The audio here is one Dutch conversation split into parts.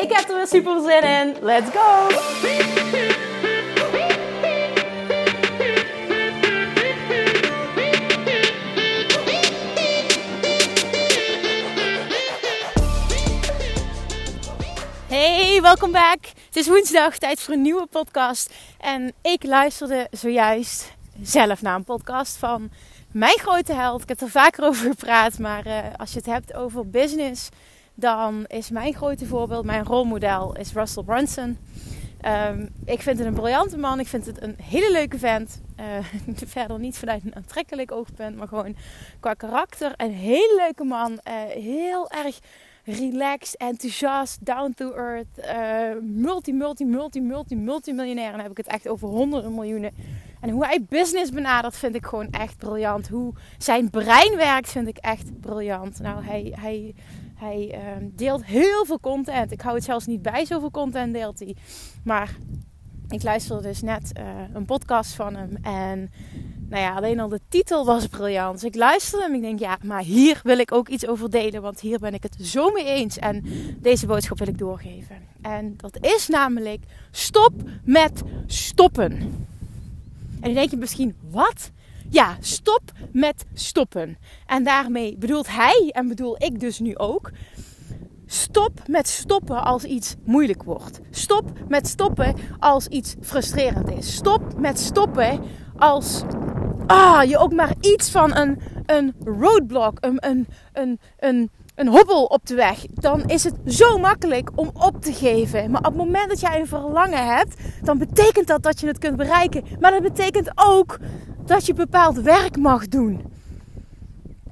Ik heb er weer super zin in. Let's go! Hey, welkom back. Het is woensdag, tijd voor een nieuwe podcast. En ik luisterde zojuist zelf naar een podcast van mijn grote held. Ik heb er vaker over gepraat, maar uh, als je het hebt over business, dan is mijn grote voorbeeld, mijn rolmodel, is Russell Brunson. Um, ik vind het een briljante man. Ik vind het een hele leuke vent. Uh, verder niet vanuit een aantrekkelijk oogpunt, maar gewoon qua karakter. Een hele leuke man. Uh, heel erg relaxed, enthousiast, down to earth, uh, multi, multi, multi, multi, multimiljonair. Dan heb ik het echt over honderden miljoenen. En hoe hij business benadert vind ik gewoon echt briljant. Hoe zijn brein werkt vind ik echt briljant. Nou, hij, hij, hij uh, deelt heel veel content. Ik hou het zelfs niet bij, zoveel content deelt hij. Maar ik luisterde dus net uh, een podcast van hem en nou ja, alleen al de titel was briljant. Dus ik luisterde hem ik denk, ja, maar hier wil ik ook iets over delen. Want hier ben ik het zo mee eens. En deze boodschap wil ik doorgeven. En dat is namelijk, stop met stoppen. En dan denk je misschien, wat? Ja, stop met stoppen. En daarmee bedoelt hij, en bedoel ik dus nu ook... Stop met stoppen als iets moeilijk wordt. Stop met stoppen als iets frustrerend is. Stop met stoppen als ah, je ook maar iets van een, een roadblock, een, een, een, een, een hobbel op de weg. Dan is het zo makkelijk om op te geven. Maar op het moment dat jij een verlangen hebt, dan betekent dat dat je het kunt bereiken. Maar dat betekent ook dat je bepaald werk mag doen.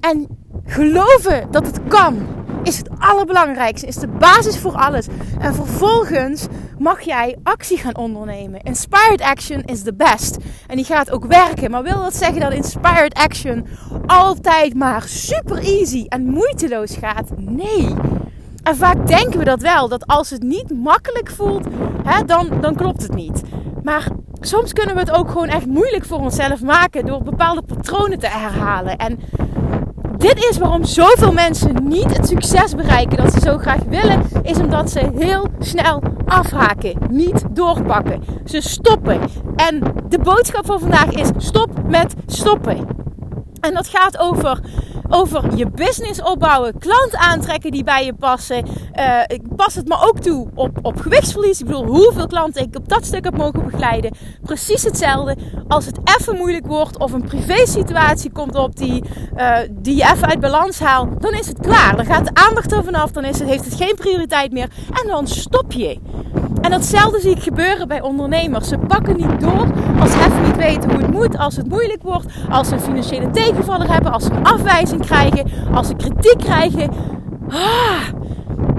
En geloven dat het kan is het allerbelangrijkste, is de basis voor alles. En vervolgens mag jij actie gaan ondernemen. Inspired action is the best. En die gaat ook werken. Maar wil dat zeggen dat inspired action altijd maar super easy en moeiteloos gaat? Nee. En vaak denken we dat wel, dat als het niet makkelijk voelt, hè, dan, dan klopt het niet. Maar soms kunnen we het ook gewoon echt moeilijk voor onszelf maken door bepaalde patronen te herhalen. En dit is waarom zoveel mensen niet het succes bereiken dat ze zo graag willen, is omdat ze heel snel afhaken, niet doorpakken. Ze stoppen. En de boodschap van vandaag is: stop met stoppen. En dat gaat over over je business opbouwen, klanten aantrekken die bij je passen. Uh, ik pas het me ook toe op, op gewichtsverlies. Ik bedoel, hoeveel klanten ik op dat stuk heb mogen begeleiden. Precies hetzelfde. Als het even moeilijk wordt of een privé situatie komt op die, uh, die je even uit balans haalt, dan is het klaar. Dan gaat de aandacht er vanaf, dan is het, heeft het geen prioriteit meer en dan stop je. En datzelfde zie ik gebeuren bij ondernemers. Ze pakken niet door als ze even niet weten hoe het moet, als het moeilijk wordt, als ze een financiële tegenvaller hebben, als ze een afwijzing krijgen, als ze kritiek krijgen. Ah.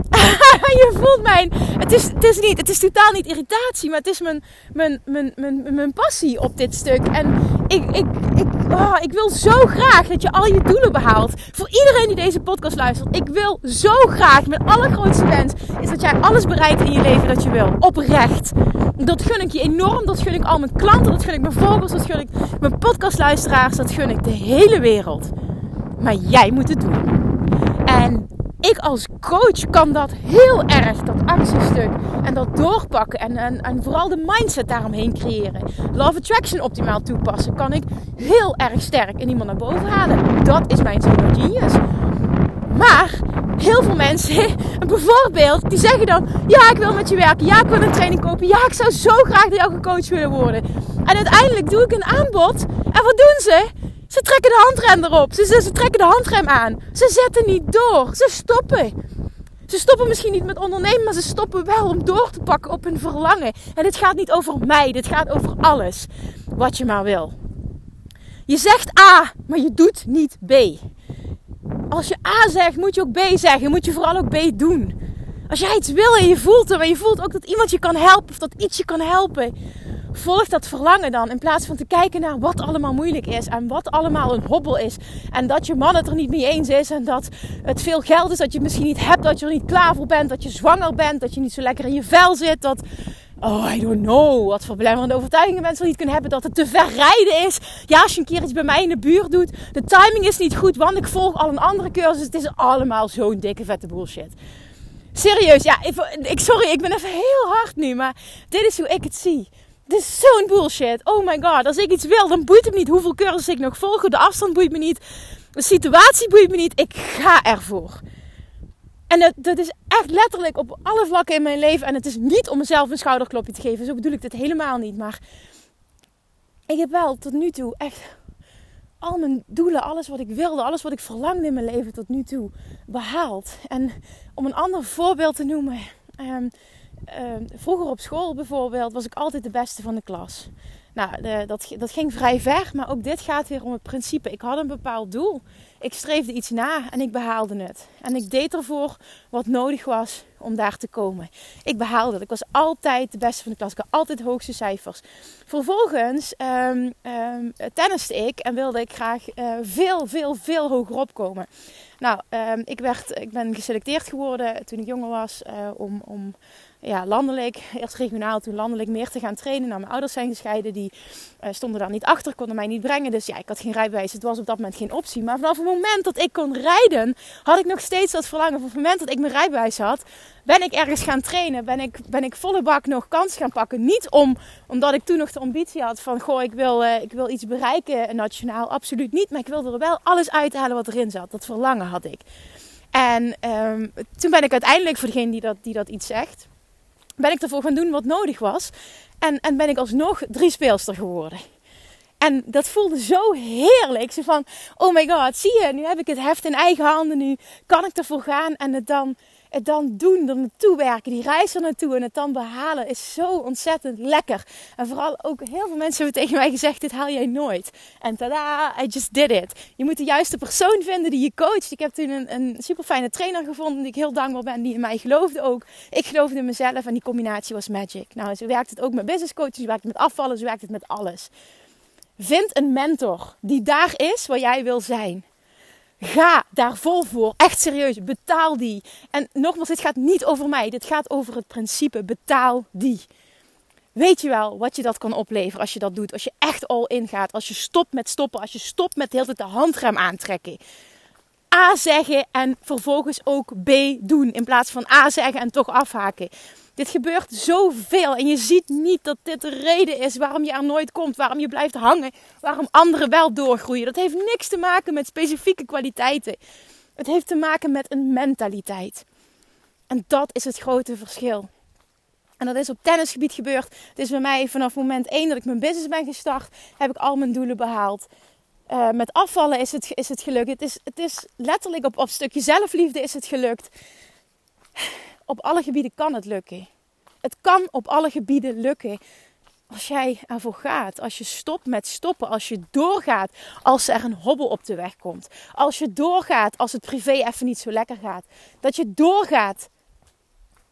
je voelt mijn. Het is, het is niet. Het is totaal niet irritatie, maar het is mijn, mijn, mijn, mijn, mijn passie op dit stuk. En ik, ik, ik, oh, ik wil zo graag dat je al je doelen behaalt. Voor iedereen die deze podcast luistert. Ik wil zo graag, mijn allergrootste wens, is dat jij alles bereikt in je leven dat je wil. Oprecht. Dat gun ik je enorm. Dat gun ik al mijn klanten. Dat gun ik mijn volgers. Dat gun ik mijn podcastluisteraars. Dat gun ik de hele wereld. Maar jij moet het doen. En ik als coach kan dat heel erg, dat actiestuk. En dat doorpakken. En, en, en vooral de mindset daaromheen creëren. Love Attraction optimaal toepassen. Kan ik heel erg sterk in iemand naar boven halen. Dat is mijn zone genius. Maar heel veel mensen, bijvoorbeeld, die zeggen dan: Ja, ik wil met je werken. Ja, ik wil een training kopen. Ja, ik zou zo graag door jou gecoacht willen worden. En uiteindelijk doe ik een aanbod. En wat doen ze? Ze trekken de handrem erop. Ze, ze, ze trekken de handrem aan. Ze zetten niet door. Ze stoppen. Ze stoppen misschien niet met ondernemen, maar ze stoppen wel om door te pakken op hun verlangen. En dit gaat niet over mij, dit gaat over alles wat je maar wil. Je zegt A, maar je doet niet B. Als je A zegt, moet je ook B zeggen. Moet je vooral ook B doen. Als jij iets wil en je voelt hem en je voelt ook dat iemand je kan helpen of dat iets je kan helpen, volg dat verlangen dan. In plaats van te kijken naar wat allemaal moeilijk is en wat allemaal een hobbel is. En dat je man het er niet mee eens is en dat het veel geld is dat je misschien niet hebt, dat je er niet klaar voor bent, dat je zwanger bent, dat je niet zo lekker in je vel zit, dat Oh, I don't know. Wat voor belemmerende overtuigingen mensen niet kunnen hebben. Dat het te ver rijden is. Ja, als je een keer iets bij mij in de buurt doet. De timing is niet goed, want ik volg al een andere cursus. Het is allemaal zo'n dikke vette bullshit. Serieus, ja, ik, sorry, ik ben even heel hard nu. Maar dit is hoe ik het zie. Dit is zo'n bullshit. Oh my god. Als ik iets wil, dan boeit het me niet hoeveel cursussen ik nog volg. De afstand boeit me niet. De situatie boeit me niet. Ik ga ervoor. En dat, dat is echt letterlijk op alle vlakken in mijn leven. En het is niet om mezelf een schouderklopje te geven. Zo bedoel ik dit helemaal niet. Maar ik heb wel tot nu toe echt al mijn doelen, alles wat ik wilde, alles wat ik verlangde in mijn leven tot nu toe behaald. En om een ander voorbeeld te noemen. Ehm, ehm, vroeger op school bijvoorbeeld was ik altijd de beste van de klas. Nou, dat, dat ging vrij ver, maar ook dit gaat weer om het principe. Ik had een bepaald doel. Ik streefde iets na en ik behaalde het. En ik deed ervoor wat nodig was om daar te komen. Ik behaalde het. Ik was altijd de beste van de klas. Ik had altijd de hoogste cijfers. Vervolgens um, tenniste ik en wilde ik graag uh, veel, veel, veel hoger opkomen. Nou, ik, werd, ik ben geselecteerd geworden toen ik jonger was uh, om, om ja, landelijk, eerst regionaal, toen landelijk meer te gaan trainen. Nou, mijn ouders zijn gescheiden, die uh, stonden daar niet achter, konden mij niet brengen. Dus ja, ik had geen rijbewijs, het was op dat moment geen optie. Maar vanaf het moment dat ik kon rijden, had ik nog steeds dat verlangen. Vanaf het moment dat ik mijn rijbewijs had, ben ik ergens gaan trainen. Ben ik, ben ik volle bak nog kans gaan pakken. Niet om, omdat ik toen nog de ambitie had van, goh, ik wil, uh, ik wil iets bereiken nationaal. Absoluut niet, maar ik wilde er wel alles uithalen wat erin zat. Dat verlangen had ik. En um, toen ben ik uiteindelijk, voor degene die dat, die dat iets zegt ben ik ervoor gaan doen wat nodig was. En, en ben ik alsnog drie speelster geworden. En dat voelde zo heerlijk. Zo van, oh my god, zie je, nu heb ik het heft in eigen handen. Nu kan ik ervoor gaan en het dan het dan doen, er naartoe werken, die reis er naartoe en het dan behalen is zo ontzettend lekker. En vooral ook heel veel mensen hebben tegen mij gezegd: dit haal jij nooit. En tada, I just did it. Je moet de juiste persoon vinden die je coacht. Ik heb toen een, een super fijne trainer gevonden die ik heel dankbaar ben, die in mij geloofde ook. Ik geloofde in mezelf en die combinatie was magic. Nou, zo werkt het ook met business coaches, zo werkt het met afvallen, zo werkt het met alles. Vind een mentor die daar is waar jij wil zijn. Ga daar vol voor. Echt serieus. Betaal die. En nogmaals, dit gaat niet over mij. Dit gaat over het principe. Betaal die. Weet je wel wat je dat kan opleveren als je dat doet? Als je echt all in gaat. Als je stopt met stoppen. Als je stopt met de hele tijd de handrem aantrekken. A zeggen en vervolgens ook B doen. In plaats van A zeggen en toch afhaken. Dit gebeurt zoveel en je ziet niet dat dit de reden is waarom je er nooit komt, waarom je blijft hangen, waarom anderen wel doorgroeien. Dat heeft niks te maken met specifieke kwaliteiten. Het heeft te maken met een mentaliteit. En dat is het grote verschil. En dat is op tennisgebied gebeurd. Het is bij mij vanaf moment 1 dat ik mijn business ben gestart, heb ik al mijn doelen behaald. Uh, met afvallen is het, is het gelukt. Het is, het is letterlijk op, op stukje zelfliefde is het gelukt op alle gebieden kan het lukken. Het kan op alle gebieden lukken als jij ervoor gaat. Als je stopt met stoppen. Als je doorgaat als er een hobbel op de weg komt. Als je doorgaat als het privé even niet zo lekker gaat. Dat je doorgaat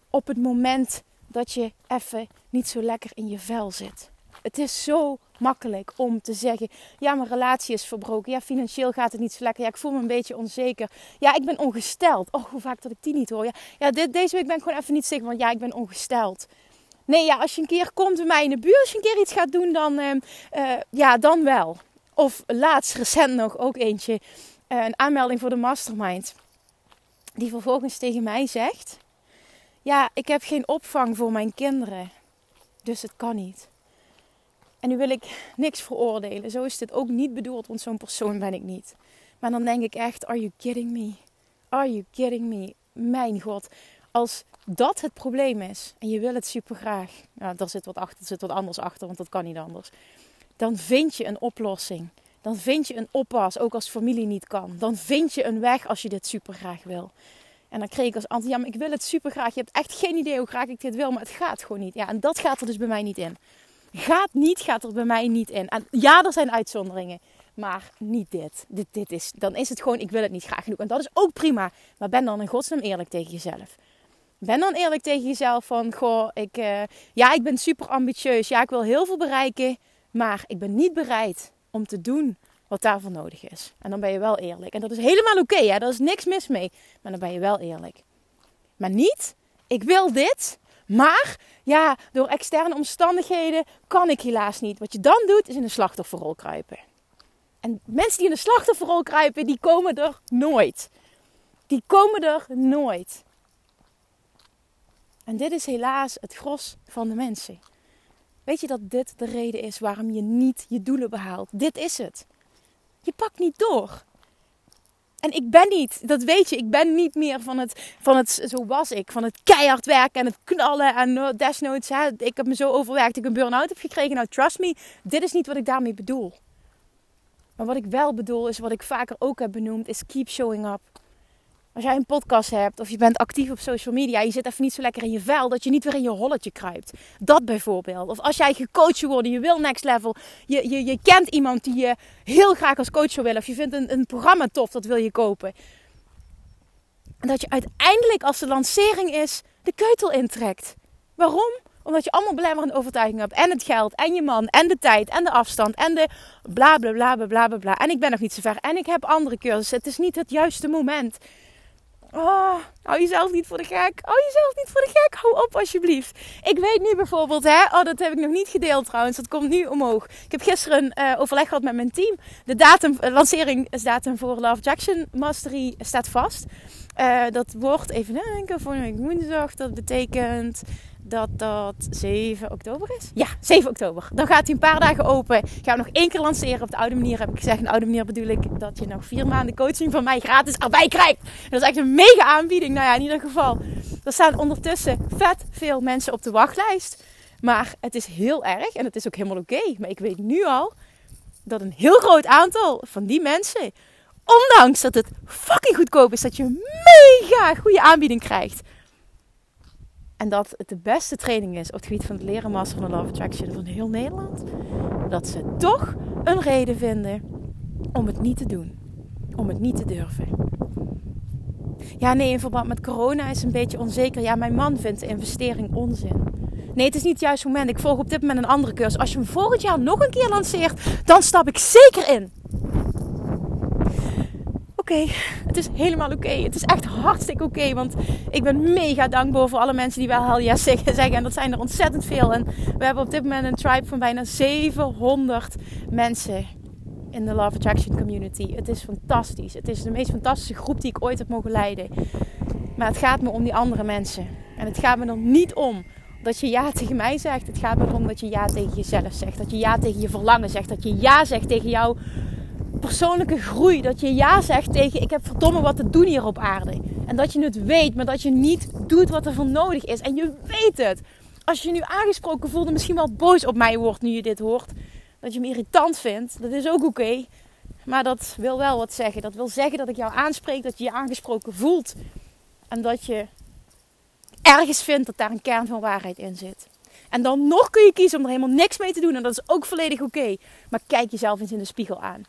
op het moment dat je even niet zo lekker in je vel zit. Het is zo makkelijk om te zeggen: ja, mijn relatie is verbroken. Ja, financieel gaat het niet zo lekker. Ja, ik voel me een beetje onzeker. Ja, ik ben ongesteld. Oh, hoe vaak dat ik die niet hoor. Ja, dit, deze week ben ik gewoon even niet zeker, want ja, ik ben ongesteld. Nee, ja, als je een keer komt bij mij in de buurt, als je een keer iets gaat doen, dan, uh, uh, ja, dan wel. Of laatst recent nog ook eentje, uh, een aanmelding voor de mastermind. Die vervolgens tegen mij zegt: Ja, ik heb geen opvang voor mijn kinderen. Dus het kan niet. Nu wil ik niks veroordelen. Zo is dit ook niet bedoeld, want zo'n persoon ben ik niet. Maar dan denk ik echt, are you kidding me? Are you kidding me? Mijn god. Als dat het probleem is en je wil het super graag. Nou, daar zit wat achter, er zit wat anders achter, want dat kan niet anders. Dan vind je een oplossing. Dan vind je een oppas, ook als familie niet kan. Dan vind je een weg als je dit super graag wil. En dan kreeg ik als antwoord, maar ik wil het super graag. Je hebt echt geen idee hoe graag ik dit wil, maar het gaat gewoon niet. Ja, en dat gaat er dus bij mij niet in. Gaat niet, gaat er bij mij niet in. Ja, er zijn uitzonderingen. Maar niet dit. dit. Dit is, dan is het gewoon, ik wil het niet graag genoeg. En dat is ook prima. Maar ben dan in godsnaam eerlijk tegen jezelf. ben dan eerlijk tegen jezelf van, goh, ik, uh, ja, ik ben super ambitieus. Ja, ik wil heel veel bereiken, maar ik ben niet bereid om te doen wat daarvoor nodig is. En dan ben je wel eerlijk. En dat is helemaal oké, okay, daar is niks mis mee. Maar dan ben je wel eerlijk. Maar niet, ik wil dit, maar ja, door externe omstandigheden kan ik helaas niet. Wat je dan doet, is in een slachtofferrol kruipen. En mensen die in de slachtofferrol kruipen, die komen er nooit. Die komen er nooit. En dit is helaas het gros van de mensen. Weet je dat dit de reden is waarom je niet je doelen behaalt? Dit is het. Je pakt niet door. En ik ben niet, dat weet je, ik ben niet meer van het, van het zo was ik, van het keihard werken en het knallen en desnoods, hè, ik heb me zo overwerkt, ik een burn-out heb gekregen. Nou, trust me, dit is niet wat ik daarmee bedoel. Maar wat ik wel bedoel is, wat ik vaker ook heb benoemd, is keep showing up. Als jij een podcast hebt of je bent actief op social media, je zit even niet zo lekker in je vel, dat je niet weer in je holletje kruipt. Dat bijvoorbeeld. Of als jij gecoacht wil worden, je wil next level, je, je, je kent iemand die je heel graag als coach wil of je vindt een, een programma tof, dat wil je kopen. En dat je uiteindelijk, als de lancering is, de keutel intrekt. Waarom? Omdat je allemaal belemmerende overtuigingen hebt. En het geld, en je man, en de tijd, en de afstand, en de bla bla bla bla bla bla. En ik ben nog niet zo ver. En ik heb andere cursussen. Het is niet het juiste moment. Oh, hou jezelf niet voor de gek. Hou jezelf niet voor de gek. Hou op alsjeblieft. Ik weet nu bijvoorbeeld, hè, oh, dat heb ik nog niet gedeeld trouwens. Dat komt nu omhoog. Ik heb gisteren uh, overleg gehad met mijn team. De datum, uh, lanceringsdatum voor Love Jackson Mastery staat vast. Uh, dat wordt, even denken, voor week woensdag. Dat betekent dat dat 7 oktober is. Ja, 7 oktober. Dan gaat hij een paar dagen open. Gaan we nog één keer lanceren op de oude manier. Heb ik gezegd, de oude manier bedoel ik dat je nog vier maanden coaching van mij gratis erbij krijgt. dat is echt een mega aanbieding. Nou ja, in ieder geval. Er staan ondertussen vet veel mensen op de wachtlijst. Maar het is heel erg en het is ook helemaal oké. Maar ik weet nu al dat een heel groot aantal van die mensen, ondanks dat het fucking goedkoop is, dat je een mega goede aanbieding krijgt en dat het de beste training is op het gebied van het leren master van Love Attraction van heel Nederland. Dat ze toch een reden vinden om het niet te doen. Om het niet te durven. Ja, nee, in verband met corona is een beetje onzeker. Ja, mijn man vindt de investering onzin. Nee, het is niet het juiste moment. Ik volg op dit moment een andere cursus. Als je hem volgend jaar nog een keer lanceert, dan stap ik zeker in oké. Het is helemaal oké. Het is echt hartstikke oké. want ik ben mega dankbaar voor alle mensen die wel hell yes zeggen. En dat zijn er ontzettend veel. En we hebben op dit moment een tribe van bijna 700 mensen in de Love Attraction community. Het is fantastisch. Het is de meest fantastische groep die ik ooit heb mogen leiden. Maar het gaat me om die andere mensen. En het gaat me er niet om dat je ja tegen mij zegt. Het gaat me erom dat je ja tegen jezelf zegt. Dat je ja tegen je verlangen zegt. Dat je ja zegt tegen jouw persoonlijke groei. Dat je ja zegt tegen ik heb verdomme wat te doen hier op aarde. En dat je het weet, maar dat je niet doet wat er voor nodig is. En je weet het. Als je nu aangesproken voelt en misschien wel boos op mij wordt nu je dit hoort. Dat je me irritant vindt. Dat is ook oké. Maar dat wil wel wat zeggen. Dat wil zeggen dat ik jou aanspreek. Dat je je aangesproken voelt. En dat je ergens vindt dat daar een kern van waarheid in zit. En dan nog kun je kiezen om er helemaal niks mee te doen. En dat is ook volledig oké. Maar kijk jezelf eens in de spiegel aan.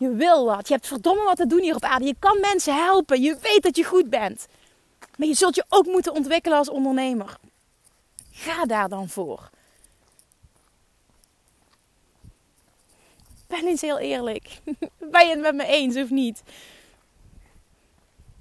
Je wil wat. Je hebt verdomme wat te doen hier op aarde. Je kan mensen helpen. Je weet dat je goed bent. Maar je zult je ook moeten ontwikkelen als ondernemer. Ga daar dan voor. Ben eens heel eerlijk. Ben je het met me eens of niet?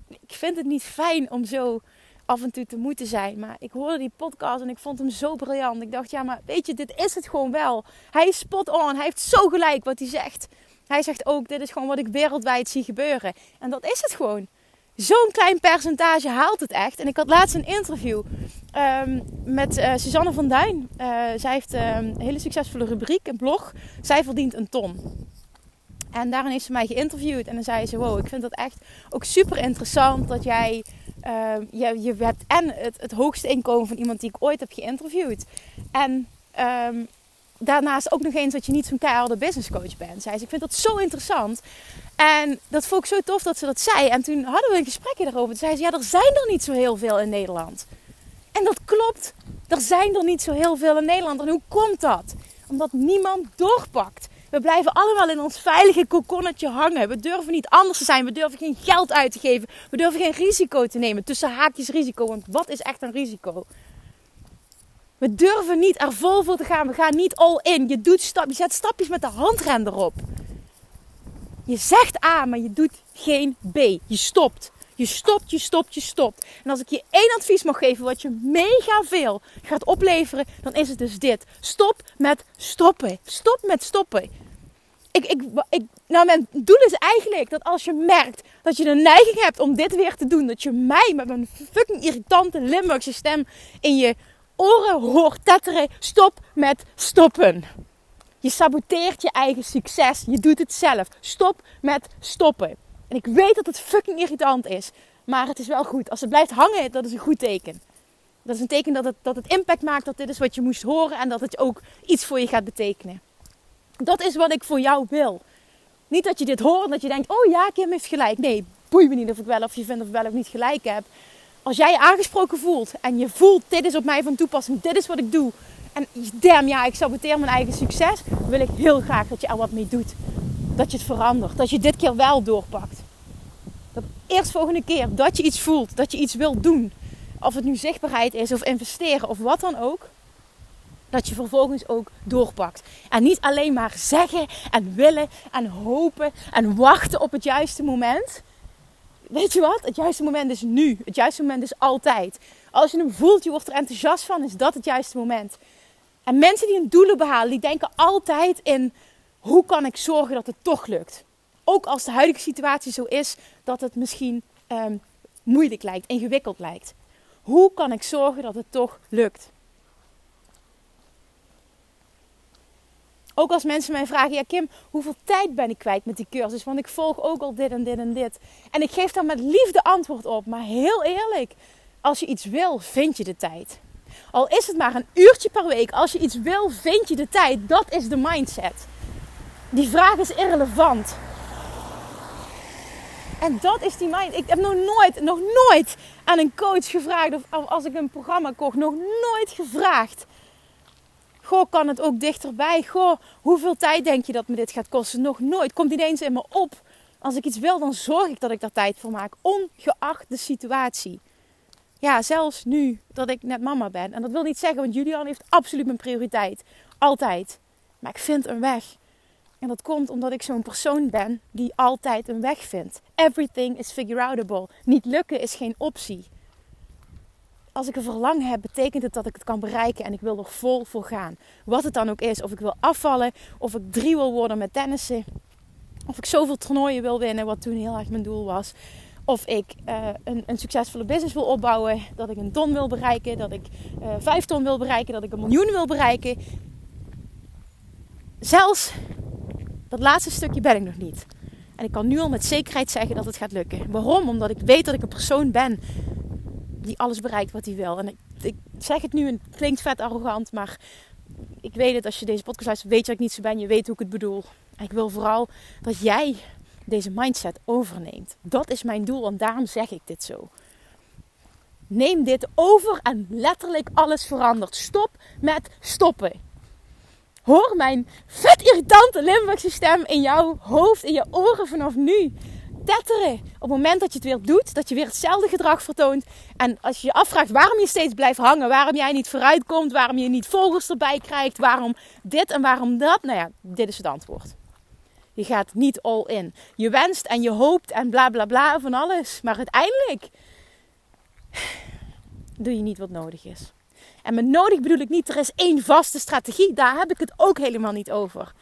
Ik vind het niet fijn om zo af en toe te moeten zijn. Maar ik hoorde die podcast en ik vond hem zo briljant. Ik dacht, ja, maar weet je, dit is het gewoon wel. Hij is spot on. Hij heeft zo gelijk wat hij zegt. Hij zegt ook, dit is gewoon wat ik wereldwijd zie gebeuren. En dat is het gewoon. Zo'n klein percentage haalt het echt. En ik had laatst een interview um, met uh, Suzanne van Duin. Uh, zij heeft um, een hele succesvolle rubriek, een blog. Zij verdient een ton. En daarin heeft ze mij geïnterviewd. En dan zei ze, wow, ik vind dat echt ook super interessant dat jij... Uh, je, je hebt en het, het hoogste inkomen van iemand die ik ooit heb geïnterviewd. En daarnaast ook nog eens dat je niet zo'n keiharde business coach bent. Zei ze, ik vind dat zo interessant. En dat vond ik zo tof dat ze dat zei. En toen hadden we een gesprekje daarover. Toen zei ze, ja, er zijn er niet zo heel veel in Nederland. En dat klopt. Er zijn er niet zo heel veel in Nederland. En hoe komt dat? Omdat niemand doorpakt. We blijven allemaal in ons veilige kokonnetje hangen. We durven niet anders te zijn. We durven geen geld uit te geven. We durven geen risico te nemen. Tussen haakjes risico. Want wat is echt een risico? We durven niet er vol voor te gaan. We gaan niet all in. Je, doet stap, je zet stapjes met de handrem erop. Je zegt A, maar je doet geen B. Je stopt. Je stopt, je stopt, je stopt. En als ik je één advies mag geven wat je mega veel gaat opleveren, dan is het dus dit. Stop met stoppen. Stop met stoppen. Ik, ik, ik, nou, mijn doel is eigenlijk dat als je merkt dat je de neiging hebt om dit weer te doen, dat je mij met mijn fucking irritante Limburgse stem in je oren hoort tetteren. Stop met stoppen. Je saboteert je eigen succes. Je doet het zelf. Stop met stoppen. En ik weet dat het fucking irritant is. Maar het is wel goed. Als het blijft hangen, dat is een goed teken. Dat is een teken dat het, dat het impact maakt, dat dit is wat je moest horen en dat het ook iets voor je gaat betekenen. Dat is wat ik voor jou wil. Niet dat je dit hoort en dat je denkt, oh ja, Kim heeft gelijk. Nee, boei me niet of ik wel of je vindt of wel of niet gelijk heb. Als jij je aangesproken voelt en je voelt, dit is op mij van toepassing, dit is wat ik doe. En damn ja, ik saboteer mijn eigen succes. Wil ik heel graag dat je er wat mee doet dat je het verandert. Dat je dit keer wel doorpakt. Dat eerst volgende keer dat je iets voelt, dat je iets wilt doen. Of het nu zichtbaarheid is of investeren of wat dan ook. Dat je vervolgens ook doorpakt. En niet alleen maar zeggen en willen en hopen en wachten op het juiste moment. Weet je wat? Het juiste moment is nu. Het juiste moment is altijd. Als je hem voelt, je wordt er enthousiast van, is dat het juiste moment. En mensen die hun doelen behalen, die denken altijd in hoe kan ik zorgen dat het toch lukt? Ook als de huidige situatie zo is dat het misschien ehm, moeilijk lijkt, ingewikkeld lijkt. Hoe kan ik zorgen dat het toch lukt? Ook als mensen mij vragen, ja Kim, hoeveel tijd ben ik kwijt met die cursus? Want ik volg ook al dit en dit en dit. En ik geef daar met liefde antwoord op. Maar heel eerlijk, als je iets wil, vind je de tijd. Al is het maar een uurtje per week, als je iets wil, vind je de tijd. Dat is de mindset. Die vraag is irrelevant. En dat is die mind. Ik heb nog nooit, nog nooit aan een coach gevraagd of als ik een programma kocht, nog nooit gevraagd. Goh, kan het ook dichterbij? Goh, hoeveel tijd denk je dat me dit gaat kosten? Nog nooit. Komt niet eens in me op. Als ik iets wil, dan zorg ik dat ik daar tijd voor maak, ongeacht de situatie. Ja, zelfs nu dat ik net mama ben. En dat wil niet zeggen, want Julian heeft absoluut mijn prioriteit. Altijd. Maar ik vind een weg. En dat komt omdat ik zo'n persoon ben die altijd een weg vindt. Everything is figure outable. Niet lukken is geen optie. Als ik een verlangen heb, betekent het dat ik het kan bereiken en ik wil er vol voor gaan. Wat het dan ook is. Of ik wil afvallen, of ik drie wil worden met tennissen. Of ik zoveel toernooien wil winnen, wat toen heel erg mijn doel was. Of ik uh, een, een, succesvolle business wil opbouwen. Dat ik een ton wil bereiken. Dat ik uh, vijf ton wil bereiken. Dat ik een miljoen wil bereiken. Zelfs dat laatste stukje ben ik nog niet. En ik kan nu al met zekerheid zeggen dat het gaat lukken. Waarom? Omdat ik weet dat ik een persoon ben die alles bereikt wat hij wil. En ik, zeg het nu en het klinkt vet arrogant, maar ik weet het. Als je deze podcast luistert, weet je dat ik niet zo ben. Je weet hoe ik het bedoel. Ik wil vooral dat jij deze mindset overneemt. Dat is mijn doel en daarom zeg ik dit zo. Neem dit over en letterlijk alles verandert. Stop met stoppen. Hoor mijn vet irritante Limburgse stem in jouw hoofd, in je oren vanaf nu. Op het moment dat je het weer doet, dat je weer hetzelfde gedrag vertoont. En als je je afvraagt waarom je steeds blijft hangen, waarom jij niet vooruit komt, waarom je niet volgers erbij krijgt, waarom dit en waarom dat. Nou ja, dit is het antwoord. Je gaat niet all in. Je wenst en je hoopt en bla bla bla van alles. Maar uiteindelijk doe je niet wat nodig is. En met nodig bedoel ik niet, er is één vaste strategie. Daar heb ik het ook helemaal niet over.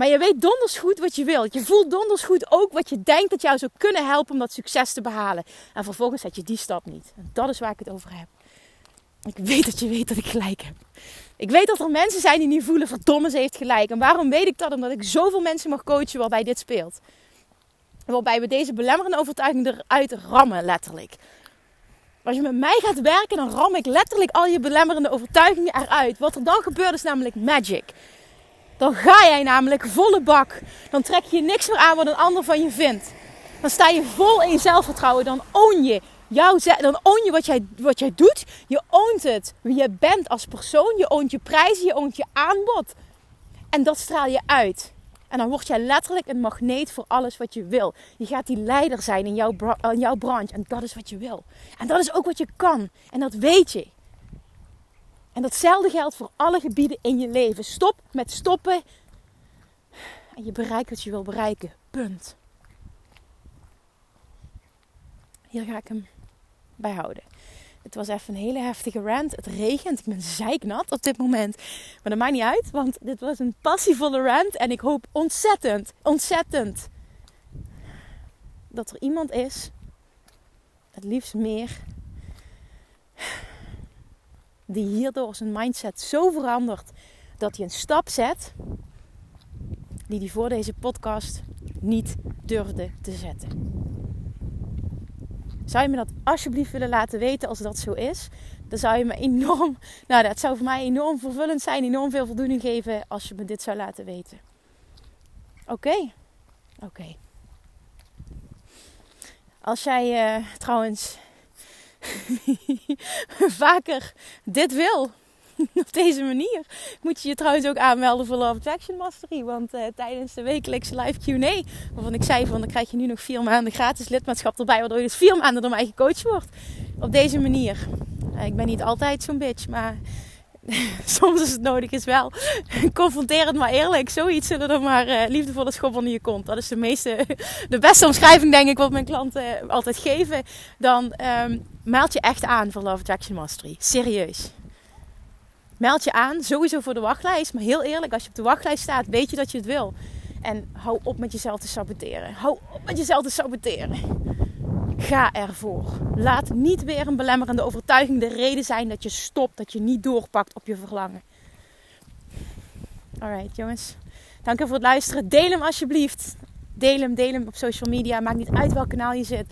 Maar je weet donders goed wat je wilt. Je voelt donders goed ook wat je denkt dat jou zou kunnen helpen om dat succes te behalen. En vervolgens zet je die stap niet. En dat is waar ik het over heb. Ik weet dat je weet dat ik gelijk heb. Ik weet dat er mensen zijn die niet voelen, verdomme, ze heeft gelijk. En waarom weet ik dat? Omdat ik zoveel mensen mag coachen waarbij dit speelt. Waarbij we deze belemmerende overtuiging eruit rammen, letterlijk. Als je met mij gaat werken, dan ram ik letterlijk al je belemmerende overtuigingen eruit. Wat er dan gebeurt is namelijk magic. Dan ga jij namelijk volle bak. Dan trek je niks meer aan wat een ander van je vindt. Dan sta je vol in zelfvertrouwen. Dan own je, jouw, dan own je wat, jij, wat jij doet. Je oont het. Wie je bent als persoon. Je oont je prijzen. Je oont je aanbod. En dat straal je uit. En dan word jij letterlijk een magneet voor alles wat je wil. Je gaat die leider zijn in jouw, in jouw branche. En dat is wat je wil. En dat is ook wat je kan. En dat weet je. En datzelfde geldt voor alle gebieden in je leven. Stop met stoppen. En je bereikt wat je wil bereiken. Punt. Hier ga ik hem bij houden. Het was even een hele heftige rant. Het regent. Ik ben zeiknat op dit moment. Maar dat maakt niet uit, want dit was een passievolle rant. En ik hoop ontzettend, ontzettend dat er iemand is, het liefst meer, die hierdoor zijn mindset zo verandert dat hij een stap zet die hij voor deze podcast niet durfde te zetten. Zou je me dat alsjeblieft willen laten weten als dat zo is? Dan zou je me enorm, nou dat zou voor mij enorm vervullend zijn, enorm veel voldoening geven als je me dit zou laten weten. Oké, oké. Als jij uh, trouwens vaker dit wil, op deze manier. Moet je je trouwens ook aanmelden voor Love Attraction Mastery. Want uh, tijdens de wekelijkse live Q&A, waarvan ik zei van dan krijg je nu nog vier maanden gratis lidmaatschap erbij. Waardoor je dus vier maanden door mij gecoacht wordt. Op deze manier. Uh, ik ben niet altijd zo'n bitch, maar soms is het nodig is wel. Confronterend maar eerlijk. Zoiets zullen er maar uh, liefdevolle schop onder je kont. Dat is de meeste, de beste omschrijving denk ik wat mijn klanten altijd geven. Dan um, meld je echt aan voor Love Attraction Mastery. Serieus. Meld je aan, sowieso voor de wachtlijst. Maar heel eerlijk, als je op de wachtlijst staat, weet je dat je het wil. En hou op met jezelf te saboteren. Hou op met jezelf te saboteren. Ga ervoor. Laat niet weer een belemmerende overtuiging de reden zijn dat je stopt, dat je niet doorpakt op je verlangen. Alright, jongens. Dank u voor het luisteren. Deel hem alsjeblieft. Deel hem, deel hem op social media. Maakt niet uit welk kanaal je zit.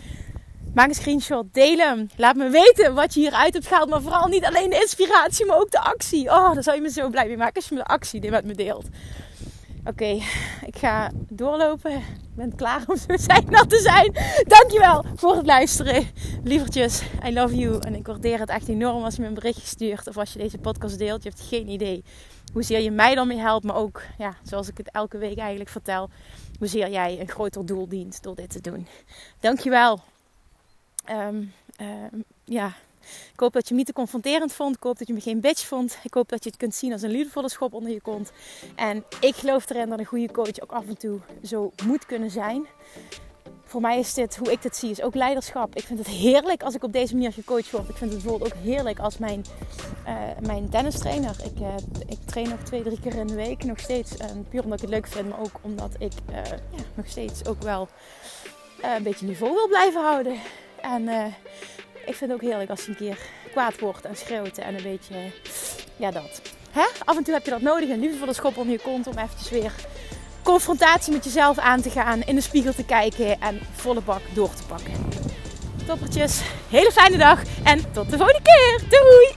Maak een screenshot, deel hem. Laat me weten wat je hieruit hebt gehaald. Maar vooral niet alleen de inspiratie, maar ook de actie. Oh, daar zou je me zo blij mee maken als je me de actie met me deelt. Oké, ik ga doorlopen. Ik ben klaar om zo zijn te zijn. Dankjewel voor het luisteren. Lievertjes, I love you. En ik waardeer het echt enorm als je me een berichtje stuurt. Of als je deze podcast deelt. Je hebt geen idee hoezeer je mij dan mee helpt. Maar ook, ja, zoals ik het elke week eigenlijk vertel. Hoezeer jij een groter doel dient door dit te doen. Dankjewel. Um, ja, ik hoop dat je me niet te confronterend vond. Ik hoop dat je me geen bitch vond. Ik hoop dat je het kunt zien als een liefdevolle schop onder je kont. En ik geloof erin dat een goede coach ook af en toe zo moet kunnen zijn. Voor mij is dit, hoe ik dit zie, is ook leiderschap. Ik vind het heerlijk als ik op deze manier gecoacht word. Ik vind het bijvoorbeeld ook heerlijk als mijn, uh, mijn tennistrainer. Ik, uh, ik train nog twee, drie keer in de week nog steeds. En puur omdat ik het leuk vind, maar ook omdat ik ja, nog steeds ook wel een beetje niveau wil blijven houden. En ik vind het ook heerlijk als je een keer kwaad wordt en schreeuwt en een beetje, ja dat. Hè? Af en toe heb je dat nodig, een liefdevolle schop onder je kont om eventjes weer confrontatie met jezelf aan te gaan, in de spiegel te kijken en volle bak door te pakken. Toppertjes, hele fijne dag en tot de volgende keer. Doei!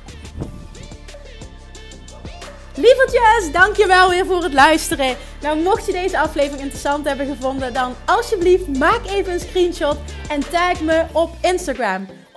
Lievertjes, dankjewel weer voor het luisteren. Nou, mocht je deze aflevering interessant hebben gevonden, dan alsjeblieft maak even een screenshot en tag me op Instagram.